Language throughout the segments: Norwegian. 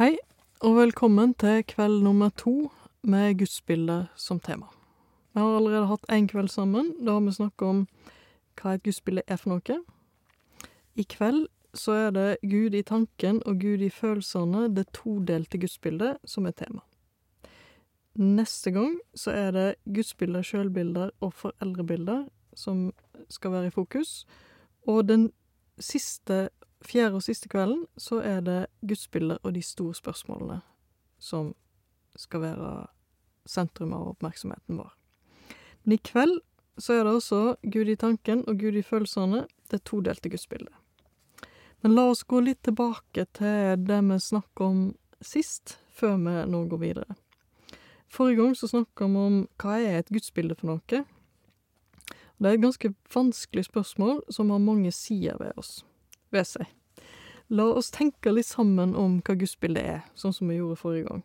Hei, og velkommen til kveld nummer to med gudsbildet som tema. Vi har allerede hatt én kveld sammen. Da har vi snakka om hva et gudsbilde er for noe. I kveld så er det Gud i tanken og Gud i følelsene, det todelte gudsbildet, som er tema. Neste gang så er det gudsbilder, sjølbilder og foreldrebilder som skal være i fokus. Og den siste, fjerde og siste kvelden så er det gudsbilder og de store spørsmålene som skal være sentrum av oppmerksomheten vår. Men i kveld så er det også Gud i tanken og Gud i følelsene, det todelte gudsbildet. Men la oss gå litt tilbake til det vi snakka om sist, før vi nå går videre. Forrige gang så snakka vi om hva er et gudsbilde for noe? Det er et ganske vanskelig spørsmål som har mange sider ved oss, ved seg. La oss tenke litt sammen om hva gudsbildet er, sånn som vi gjorde forrige gang.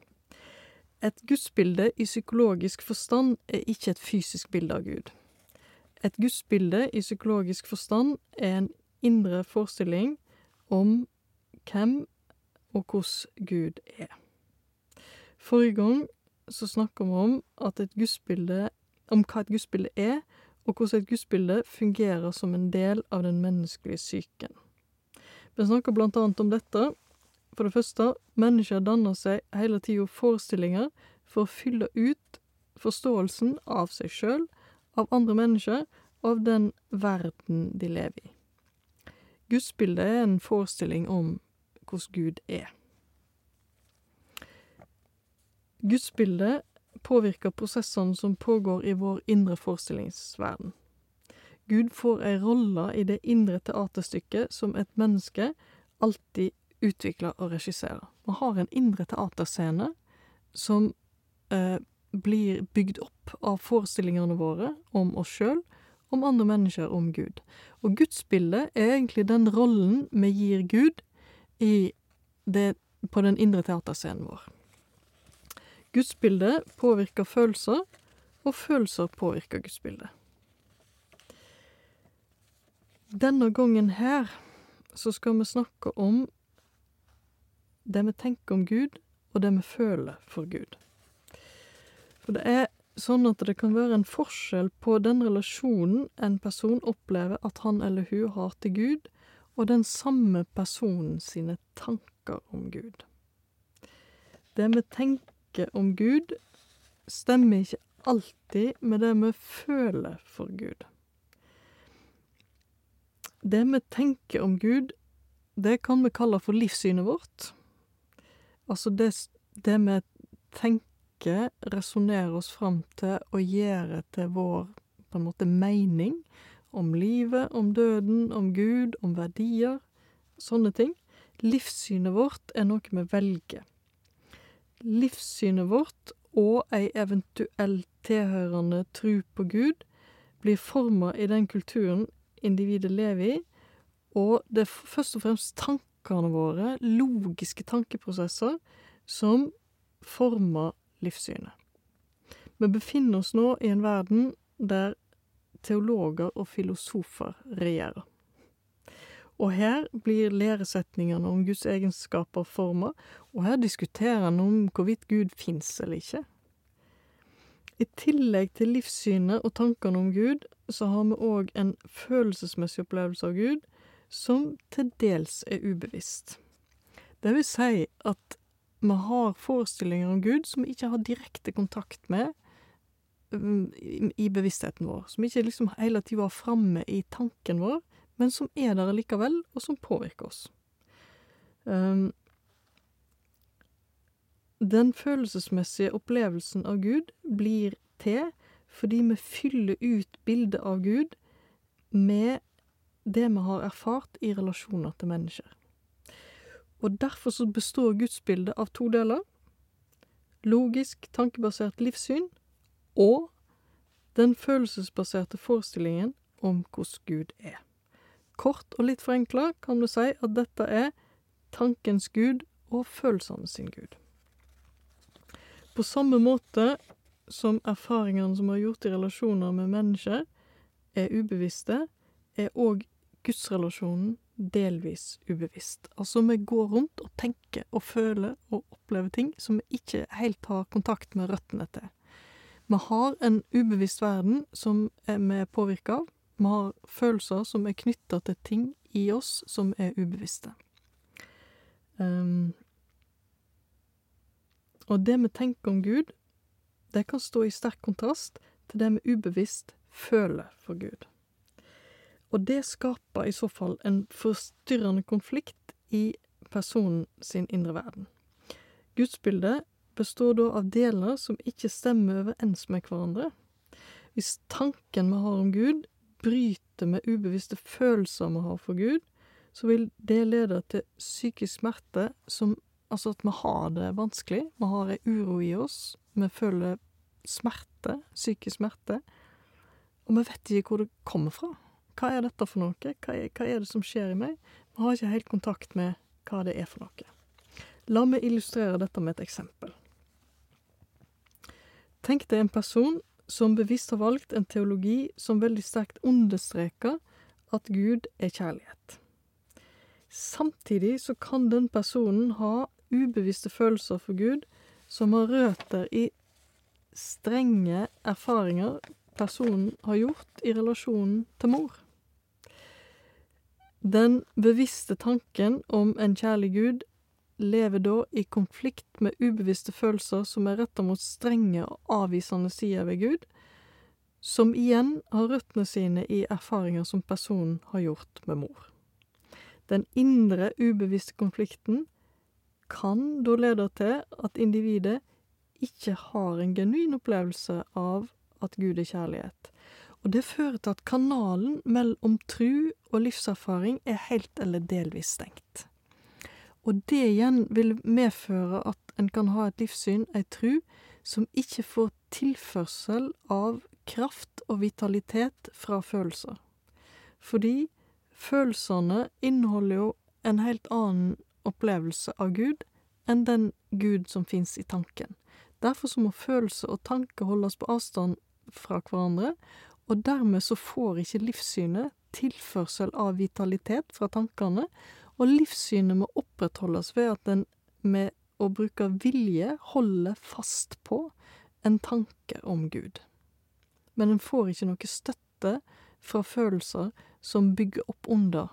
Et gudsbilde i psykologisk forstand er ikke et fysisk bilde av Gud. Et gudsbilde i psykologisk forstand er en indre forestilling om hvem og hvordan Gud er. Forrige gang så snakka vi om om hva et gudsbilde er, og hvordan et gudsbilde fungerer som en del av den menneskelige psyken. Vi snakker blant annet om dette. For det første, mennesker danner seg hele tida forestillinger for å fylle ut forståelsen av seg sjøl, av andre mennesker og av den verden de lever i. Gudsbildet er en forestilling om hvordan Gud er. Gudsbildet påvirker prosessene som pågår i vår indre forestillingsverden. Gud får ei rolle i det indre teaterstykket som et menneske alltid utvikler og regisserer. Man har en indre teaterscene som eh, blir bygd opp av forestillingene våre om oss sjøl, om andre mennesker, om Gud. Og gudsbildet er egentlig den rollen vi gir Gud det, på den indre teaterscenen vår. Gudsbildet påvirker følelser, og følelser påvirker gudsbildet. Denne gangen her så skal vi snakke om det vi tenker om Gud, og det vi føler for Gud. For det er sånn at det kan være en forskjell på den relasjonen en person opplever at han eller hun har til Gud, og den samme personen sine tanker om Gud. Det vi tenker om Gud, stemmer ikke alltid med det vi føler for Gud. Det vi tenker om Gud, det kan vi kalle for livssynet vårt. Altså det, det vi tenker, resonnerer oss fram til og gjør til vår på en måte mening om livet, om døden, om Gud, om verdier, sånne ting. Livssynet vårt er noe vi velger. Livssynet vårt og ei eventuell tilhørende tru på Gud blir forma i den kulturen individet lever i, og det er først og fremst tankene våre, logiske tankeprosesser, som former livssynet. Vi befinner oss nå i en verden der teologer og filosofer regjerer. Og her blir læresetningene om Guds egenskaper forma, og her diskuterer en om hvorvidt Gud fins eller ikke. I tillegg til livssynet og tankene om Gud, så har vi òg en følelsesmessig opplevelse av Gud som til dels er ubevisst. Det vil si at vi har forestillinger om Gud som vi ikke har direkte kontakt med i bevisstheten vår, som ikke liksom hele tida var framme i tanken vår, men som er der likevel, og som påvirker oss. Um, den følelsesmessige opplevelsen av Gud blir til fordi vi fyller ut bildet av Gud med det vi har erfart i relasjoner til mennesker. Og derfor så består gudsbildet av to deler. Logisk, tankebasert livssyn og den følelsesbaserte forestillingen om hvordan Gud er. Kort og litt forenkla kan du si at dette er tankens Gud og følelsene sin Gud. På samme måte som erfaringene som vi har gjort i relasjoner med mennesker, er ubevisste, er òg gudsrelasjonen delvis ubevisst. Altså, vi går rundt og tenker og føler og opplever ting som vi ikke helt har kontakt med røttene til. Vi har en ubevisst verden som vi er påvirka av. Vi har følelser som er knytta til ting i oss som er ubevisste. Um, og det vi tenker om Gud, det kan stå i sterk kontrast til det vi ubevisst føler for Gud. Og det skaper i så fall en forstyrrende konflikt i personen sin indre verden. Gudsbildet består da av deler som ikke stemmer overens med hverandre. Hvis tanken vi har om Gud, bryter med ubevisste følelser vi har for Gud, så vil det lede til psykisk smerte som Altså at vi har det vanskelig. Vi har ei uro i oss. Vi føler smerte, psykisk smerte. Og vi vet ikke hvor det kommer fra. Hva er dette for noe? Hva er, hva er det som skjer i meg? Vi har ikke helt kontakt med hva det er for noe. La meg illustrere dette med et eksempel. Tenk deg en person som bevisst har valgt en teologi som veldig sterkt understreker at Gud er kjærlighet. Samtidig så kan den personen ha ubevisste følelser for Gud som har røtter i strenge erfaringer personen har gjort i relasjonen til mor. Den bevisste tanken om en kjærlig Gud lever da i konflikt med ubevisste følelser som er retta mot strenge og avvisende sider ved Gud, som igjen har røttene sine i erfaringer som personen har gjort med mor. Den indre, ubevisste konflikten kan da lede til at individet ikke har en genuin opplevelse av at Gud er kjærlighet. Og det fører til at kanalen mellom tru og livserfaring er helt eller delvis stengt. Og det igjen vil medføre at en kan ha et livssyn, ei tru, som ikke får tilførsel av kraft og vitalitet fra følelser. Fordi følelsene inneholder jo en helt annen opplevelse av Gud enn den Gud som fins i tanken. Derfor så må følelse og tanke holdes på avstand fra hverandre, og dermed så får ikke livssynet tilførsel av vitalitet fra tankene, og livssynet må opprettholdes ved at en med å bruke vilje holder fast på en tanke om Gud. Men en får ikke noe støtte fra følelser som bygger opp under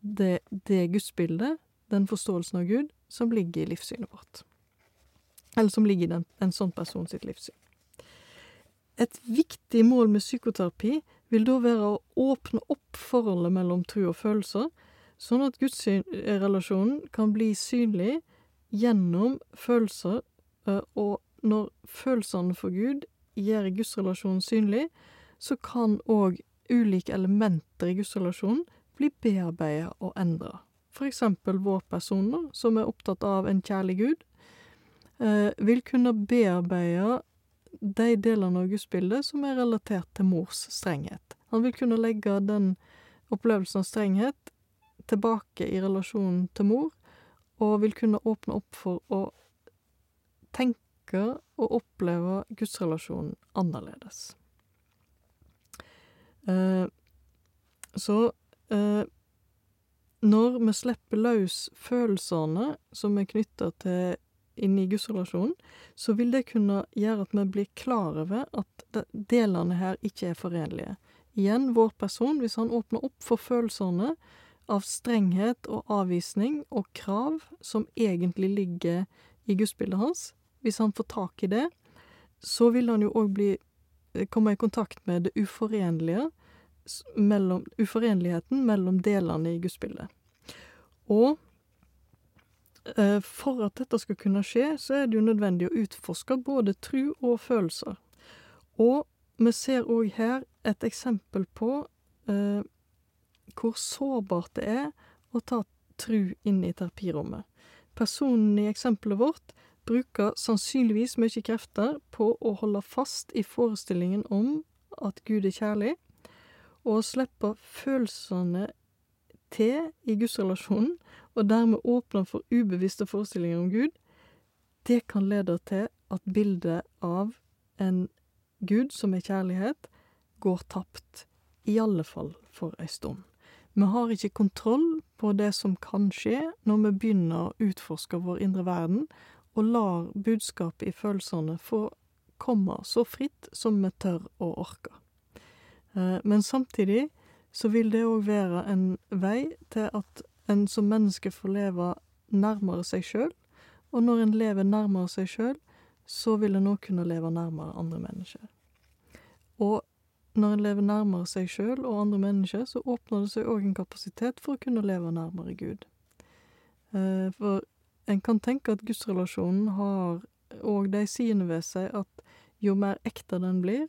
det, det gudsbildet, den forståelsen av Gud, som ligger i livssynet vårt. Eller som ligger i den, en sånn person sitt livssyn. Et viktig mål med psykoterapi vil da være å åpne opp forholdet mellom tro og følelser, Sånn at gudsrelasjonen kan bli synlig gjennom følelser, eh, og når følelsene for Gud gjør gudsrelasjonen synlig, så kan òg ulike elementer i gudsrelasjonen bli bearbeida og endra. For eksempel vår personer, som er opptatt av en kjærlig Gud, eh, vil kunne bearbeide de delene av gudsbildet som er relatert til mors strenghet. Han vil kunne legge den opplevelsen av strenghet tilbake i relasjonen til mor, og vil kunne åpne opp for å tenke og oppleve gudsrelasjonen annerledes. Eh, så eh, når vi slipper løs følelsene som er knytta til inni gudsrelasjonen, så vil det kunne gjøre at vi blir klar over at delene her ikke er forenlige. Igjen, vår person, hvis han åpner opp for følelsene, av strenghet og avvisning og krav som egentlig ligger i gudsbildet hans. Hvis han får tak i det, så vil han jo òg komme i kontakt med det uforenlige mellom, uforenligheten mellom delene i gudsbildet. Og eh, for at dette skal kunne skje, så er det jo nødvendig å utforske både tru og følelser. Og vi ser òg her et eksempel på eh, hvor sårbart det er å ta tru inn i terapirommet. Personen i eksempelet vårt bruker sannsynligvis mye krefter på å holde fast i forestillingen om at Gud er kjærlig, og å slippe følelsene til i gudsrelasjonen, og dermed åpne for ubevisste forestillinger om Gud, det kan lede til at bildet av en Gud som er kjærlighet, går tapt, i alle fall for ei stund. Vi har ikke kontroll på det som kan skje når vi begynner å utforske vår indre verden, og lar budskapet i følelsene få komme så fritt som vi tør å orker. Eh, men samtidig så vil det òg være en vei til at en som menneske får leve nærmere seg sjøl, og når en lever nærmere seg sjøl, så vil en òg kunne leve nærmere andre mennesker. Og når en lever nærmere seg sjøl og andre mennesker, så åpner det seg òg en kapasitet for å kunne leve nærmere Gud. Eh, for en kan tenke at gudsrelasjonen har òg de sidene ved seg at jo mer ekte den blir,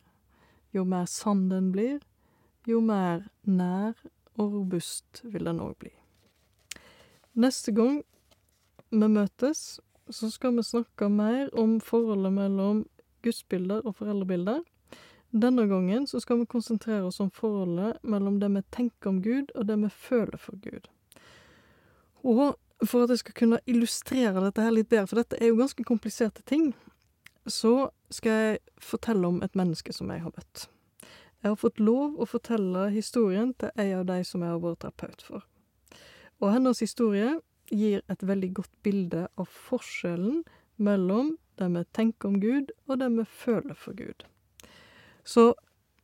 jo mer sann den blir, jo mer nær og robust vil den òg bli. Neste gang vi møtes, så skal vi snakke mer om forholdet mellom gudsbilder og foreldrebilder. Denne gangen så skal vi konsentrere oss om forholdet mellom det vi tenker om Gud, og det vi føler for Gud. Og for at jeg skal kunne illustrere dette her litt bedre, for dette er jo ganske kompliserte ting, så skal jeg fortelle om et menneske som jeg har møtt. Jeg har fått lov å fortelle historien til ei av de som jeg har vært terapeut for. Og hennes historie gir et veldig godt bilde av forskjellen mellom det vi tenker om Gud, og det vi føler for Gud. Så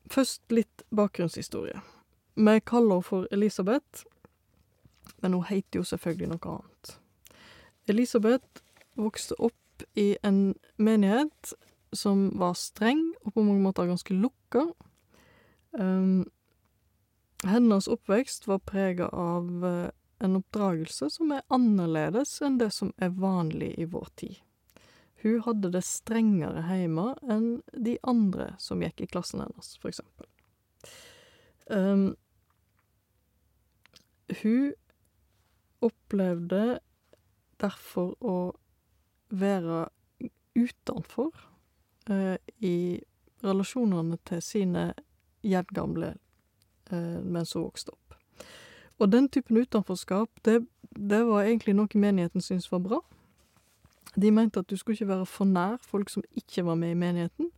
først litt bakgrunnshistorie. Vi kaller henne for Elisabeth, men hun heter jo selvfølgelig noe annet. Elisabeth vokste opp i en menighet som var streng og på mange måter ganske lukka. Um, hennes oppvekst var prega av uh, en oppdragelse som er annerledes enn det som er vanlig i vår tid. Hun hadde det strengere hjemme enn de andre som gikk i klassen hennes, for eksempel. Um, hun opplevde derfor å være utenfor i relasjonene til sine jevngamle uh, mens hun vokste opp. Og den typen utenforskap, det, det var egentlig noe menigheten syntes var bra. De mente at du skulle ikke være for nær folk som ikke var med i menigheten.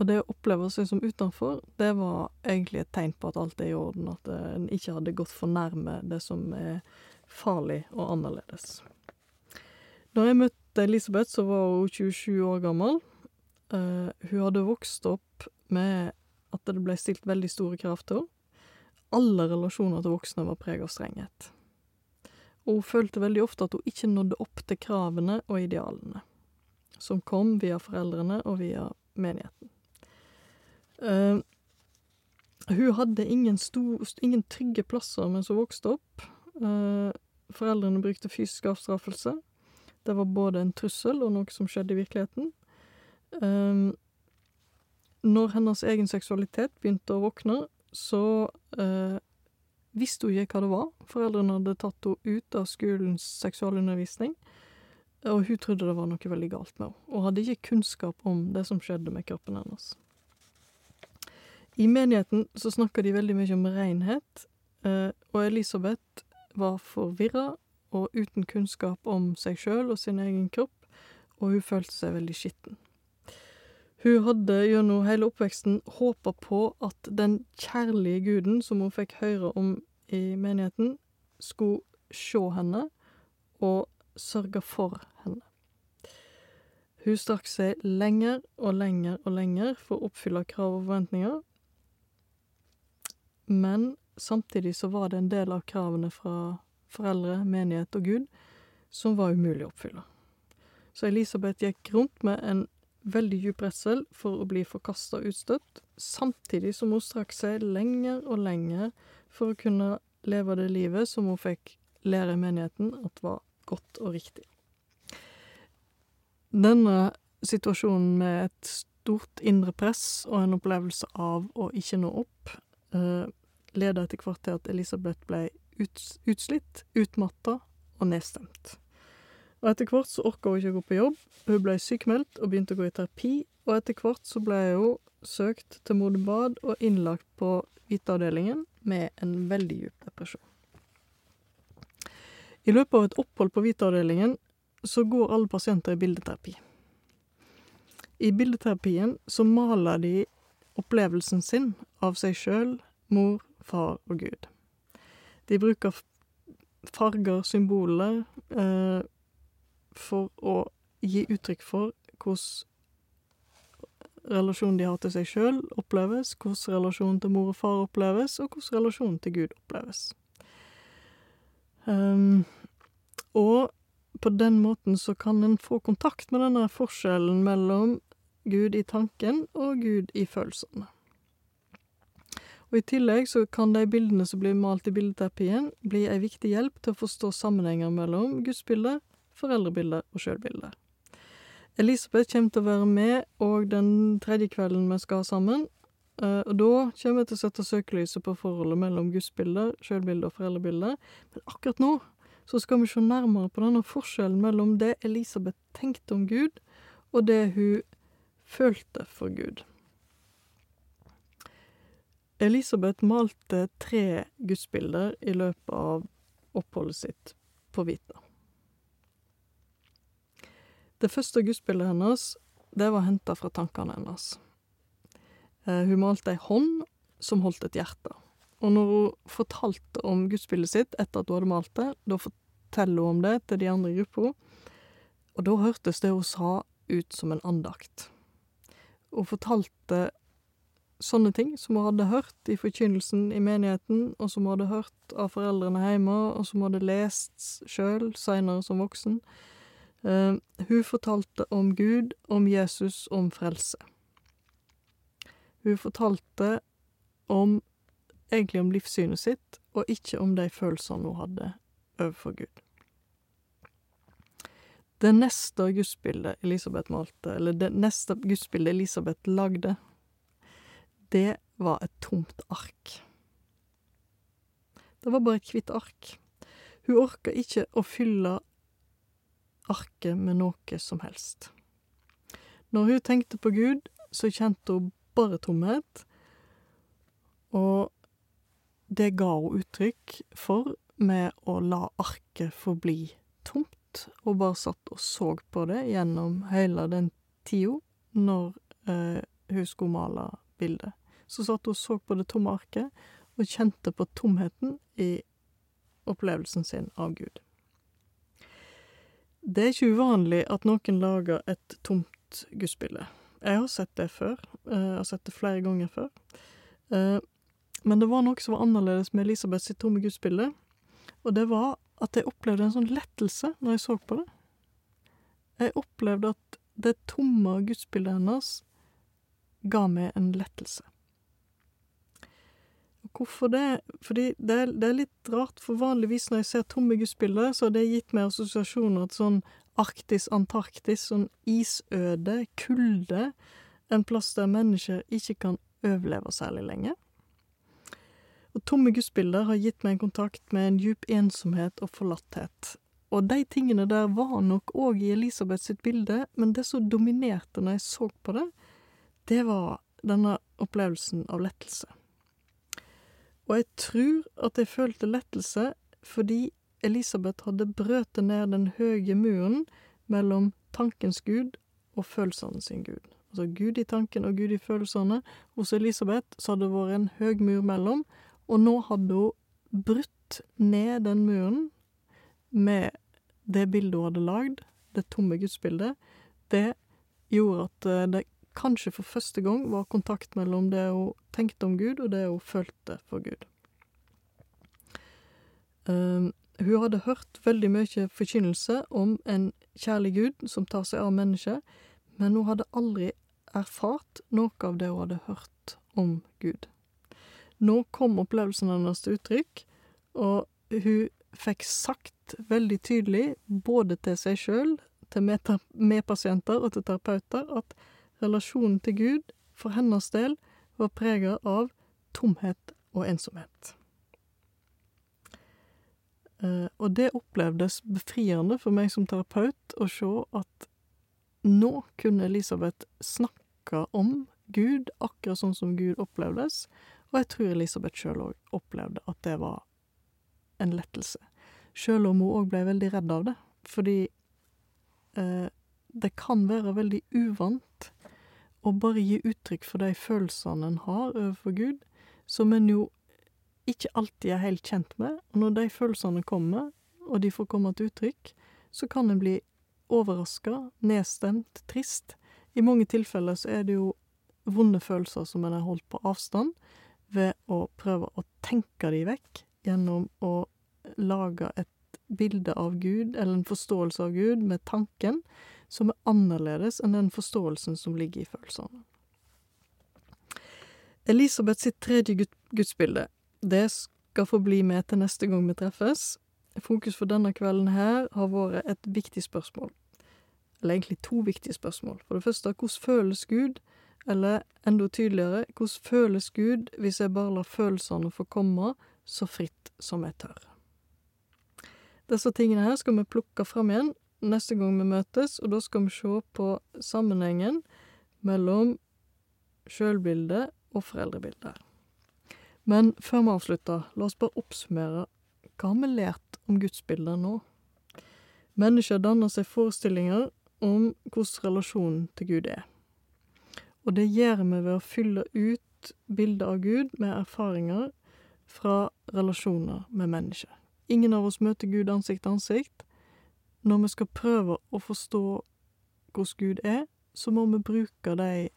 Og det å oppleve seg som utenfor, det var egentlig et tegn på at alt er i orden, at en ikke hadde gått for nærme det som er farlig og annerledes. Da jeg møtte Elisabeth, så var hun 27 år gammel. Uh, hun hadde vokst opp med at det ble stilt veldig store krav til henne. Alle relasjoner til voksne var preget av strenghet. Og hun følte veldig ofte at hun ikke nådde opp til kravene og idealene, som kom via foreldrene og via menigheten. Uh, hun hadde ingen, stor, ingen trygge plasser mens hun vokste opp. Uh, foreldrene brukte fysisk avstraffelse. Det var både en trussel og noe som skjedde i virkeligheten. Um, når hennes egen seksualitet begynte å våkne, så eh, visste hun ikke hva det var. Foreldrene hadde tatt henne ut av skolens seksualundervisning, og hun trodde det var noe veldig galt med henne, og hadde ikke kunnskap om det som skjedde med kroppen hennes. I menigheten så snakka de veldig mye om renhet, eh, og Elisabeth var forvirra og uten kunnskap om seg sjøl og sin egen kropp, og hun følte seg veldig skitten. Hun hadde gjennom hele oppveksten håpa på at den kjærlige guden som hun fikk høre om i menigheten, skulle se henne og sørge for henne. Hun strakk seg lenger og lenger og lenger for å oppfylle krav og forventninger, men samtidig så var det en del av kravene fra foreldre, menighet og Gud som var umulig å oppfylle. Så Elisabeth gikk rundt med en veldig djup redsel for å bli forkasta og utstøtt, samtidig som hun strakk seg lenger og lenger for å kunne leve det livet som hun fikk lære i menigheten at var godt og riktig. Denne situasjonen med et stort indre press og en opplevelse av å ikke nå opp, eh, leda etter hvert til at Elisabeth ble utslitt, utmatta og nedstemt. Og etter hvert så orka hun ikke å gå på jobb, hun ble sykemeldt og begynte å gå i terapi, og etter hvert så ble hun søkt til Modebad Bad og innlagt på hviteavdelingen med en veldig djup depresjon. I løpet av et opphold på hviteavdelingen så går alle pasienter i bildeterapi. I bildeterapien så maler de opplevelsen sin av seg sjøl, mor, far og Gud. De bruker farger, symboler, eh, for å gi uttrykk for koss relasjonen de har til seg sjøl, oppleves, koss relasjonen til mor og far oppleves, og koss relasjonen til Gud oppleves. Um, og på den måten så kan en få kontakt med denne forskjellen mellom Gud i tanken og Gud i følelsene. Og i tillegg så kan de bildene som blir malt i bildeterapien, bli ei viktig hjelp til å forstå sammenhenger mellom gudsbilder, foreldrebilder og sjølbilder. Elisabeth kommer til å være med òg den tredje kvelden vi skal ha sammen, og da kommer vi til å sette søkelyset på forholdet mellom gudsbilder, sjølbilder og foreldrebilder, men akkurat nå så skal vi se nærmere på denne forskjellen mellom det Elisabeth tenkte om Gud, og det hun følte for Gud. Elisabeth malte tre gudsbilder i løpet av oppholdet sitt på Vita. Det første gudsbildet hennes, det var henta fra tankene hennes. Eh, hun malte ei hånd som holdt et hjerte. Og når hun fortalte om gudsbildet sitt etter at hun hadde malt det, da forteller hun om det til de andre i gruppa, og da hørtes det hun sa ut som en andakt. Hun fortalte sånne ting som hun hadde hørt i forkynnelsen i menigheten, og som hun hadde hørt av foreldrene hjemme, og som hun hadde lest sjøl seinere som voksen. Uh, hun fortalte om Gud, om Jesus, om frelse. Hun fortalte om egentlig om livssynet sitt, og ikke om de følelsene hun hadde overfor Gud. Det neste gudsbildet Elisabeth malte, eller det neste gudsbildet Elisabeth lagde, det var et tomt ark. Det var bare et hvitt ark. Hun orka ikke å fylle arket med noe som helst. Når hun tenkte på Gud, så kjente hun bare tomhet, og det ga hun uttrykk for med å la arket forbli tomt, og bare satt og så på det gjennom hele den tida når eh, hun skulle male bildet så satt hun og så på det tomme arket og kjente på tomheten i opplevelsen sin av Gud. Det er ikke uvanlig at noen lager et tomt gudsbilde. Jeg har sett det før. Eh, jeg har sett det flere ganger før. Eh, men det var noe som var annerledes med Elisabeth sitt tomme gudsbilde, og det var at jeg opplevde en sånn lettelse når jeg så på det. Jeg opplevde at det tomme gudsbildet hennes ga meg en lettelse. Hvorfor det? Fordi det er, det er litt rart, for vanligvis når jeg ser tomme gudsbilder, så har det gitt meg assosiasjoner til sånn Arktis, Antarktis, sånn isøde, kulde, en plass der mennesker ikke kan overleve særlig lenge. Og tomme gudsbilder har gitt meg en kontakt med en djup ensomhet og forlatthet. Og de tingene der var nok òg i Elisabeth sitt bilde, men det som dominerte når jeg så på det, det var denne opplevelsen av lettelse. Og jeg tror at jeg følte lettelse fordi Elisabeth hadde brøtet ned den høye muren mellom tankens Gud og følelsene sin Gud. Altså Gud i tanken og Gud i følelsene. Hos Elisabeth så hadde det vært en høg mur mellom, og nå hadde hun brutt ned den muren med det bildet hun hadde lagd, det tomme gudsbildet. Det gjorde at eh, det kanskje for første gang var kontakt mellom det hun tenkte om Gud, og det hun følte for Gud. Um, hun hadde hørt veldig mye forkynnelse om en kjærlig Gud som tar seg av mennesket, men hun hadde aldri erfart noe av det hun hadde hørt om Gud. Nå kom opplevelsen hennes til uttrykk, og hun fikk sagt veldig tydelig, både til seg sjøl, til medpasienter og til terapeuter, at relasjonen til Gud for hennes del var prega av tomhet og ensomhet. Uh, og det opplevdes befriende for meg som terapeut å se at nå kunne Elisabeth snakke om Gud akkurat sånn som Gud opplevdes, og jeg tror Elisabeth sjøl òg opplevde at det var en lettelse. Sjøl om hun òg ble veldig redd av det, fordi eh, det kan være veldig uvant å bare gi uttrykk for de følelsene en har overfor Gud, som en jo ikke alltid er helt kjent med, og når de følelsene kommer, og de får komme til uttrykk, så kan en bli overraska, nedstemt, trist. I mange tilfeller så er det jo vonde følelser som en har holdt på avstand, ved å prøve å tenke de vekk gjennom å lage et bilde av Gud, eller en forståelse av Gud, med tanken, som er annerledes enn den forståelsen som ligger i følelsene. Elisabeth sitt tredje gudsbilde, det skal få bli med til neste gang vi treffes. Fokus for denne kvelden her har vært et viktig spørsmål. Eller egentlig to viktige spørsmål. For det første, hvordan føles Gud? Eller enda tydeligere, hvordan føles Gud hvis jeg bare lar følelsene få komme så fritt som jeg tør? Disse tingene her skal vi plukke fram igjen neste gang vi møtes, og da skal vi se på sammenhengen mellom sjølbildet og foreldrebildet. Men før vi avslutter, la oss bare oppsummere hva har vi lært om gudsbildet nå? Mennesker danner seg forestillinger om hvordan relasjonen til Gud er. Og det gjør vi ved å fylle ut bildet av Gud med erfaringer fra relasjoner med mennesker. Ingen av oss møter Gud ansikt til ansikt. Når vi skal prøve å forstå hvordan Gud er, så må vi bruke de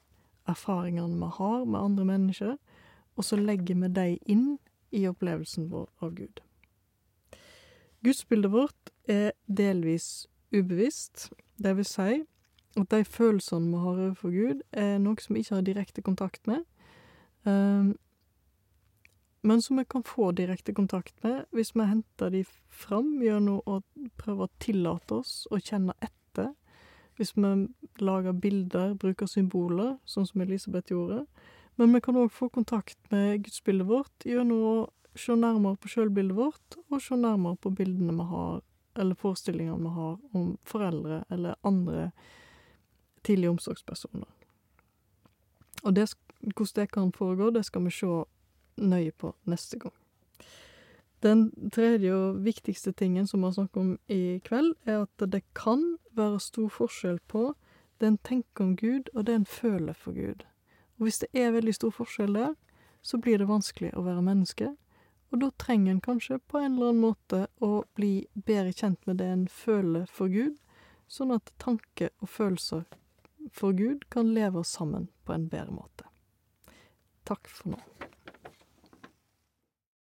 erfaringene vi har med andre mennesker, og så legger vi de inn i opplevelsen vår av Gud. Gudsbildet vårt er delvis ubevisst, det vil si at de følelsene vi har overfor Gud, er noe som vi ikke har direkte kontakt med, um, men som vi kan få direkte kontakt med hvis vi henter de fram gjennom å prøve å tillate oss å kjenne etter, hvis vi lager bilder, bruker symboler, sånn som Elisabeth gjorde. Men vi kan òg få kontakt med gudsbildet vårt gjennom å se nærmere på sjølbildet vårt, og se nærmere på bildene vi har, eller forestillingene vi har om foreldre eller andre tidlige omsorgspersoner. Og det, hvordan det kan foregå, det skal vi se nøye på neste gang. Den tredje og viktigste tingen som vi har snakket om i kveld, er at det kan være stor forskjell på det en tenker om Gud, og det en føler for Gud. Og hvis det er veldig stor forskjell der, så blir det vanskelig å være menneske, og da trenger en kanskje på en eller annen måte å bli bedre kjent med det en føler for Gud, sånn at tanke og følelser for Gud kan leve sammen på en bedre måte. Takk for nå.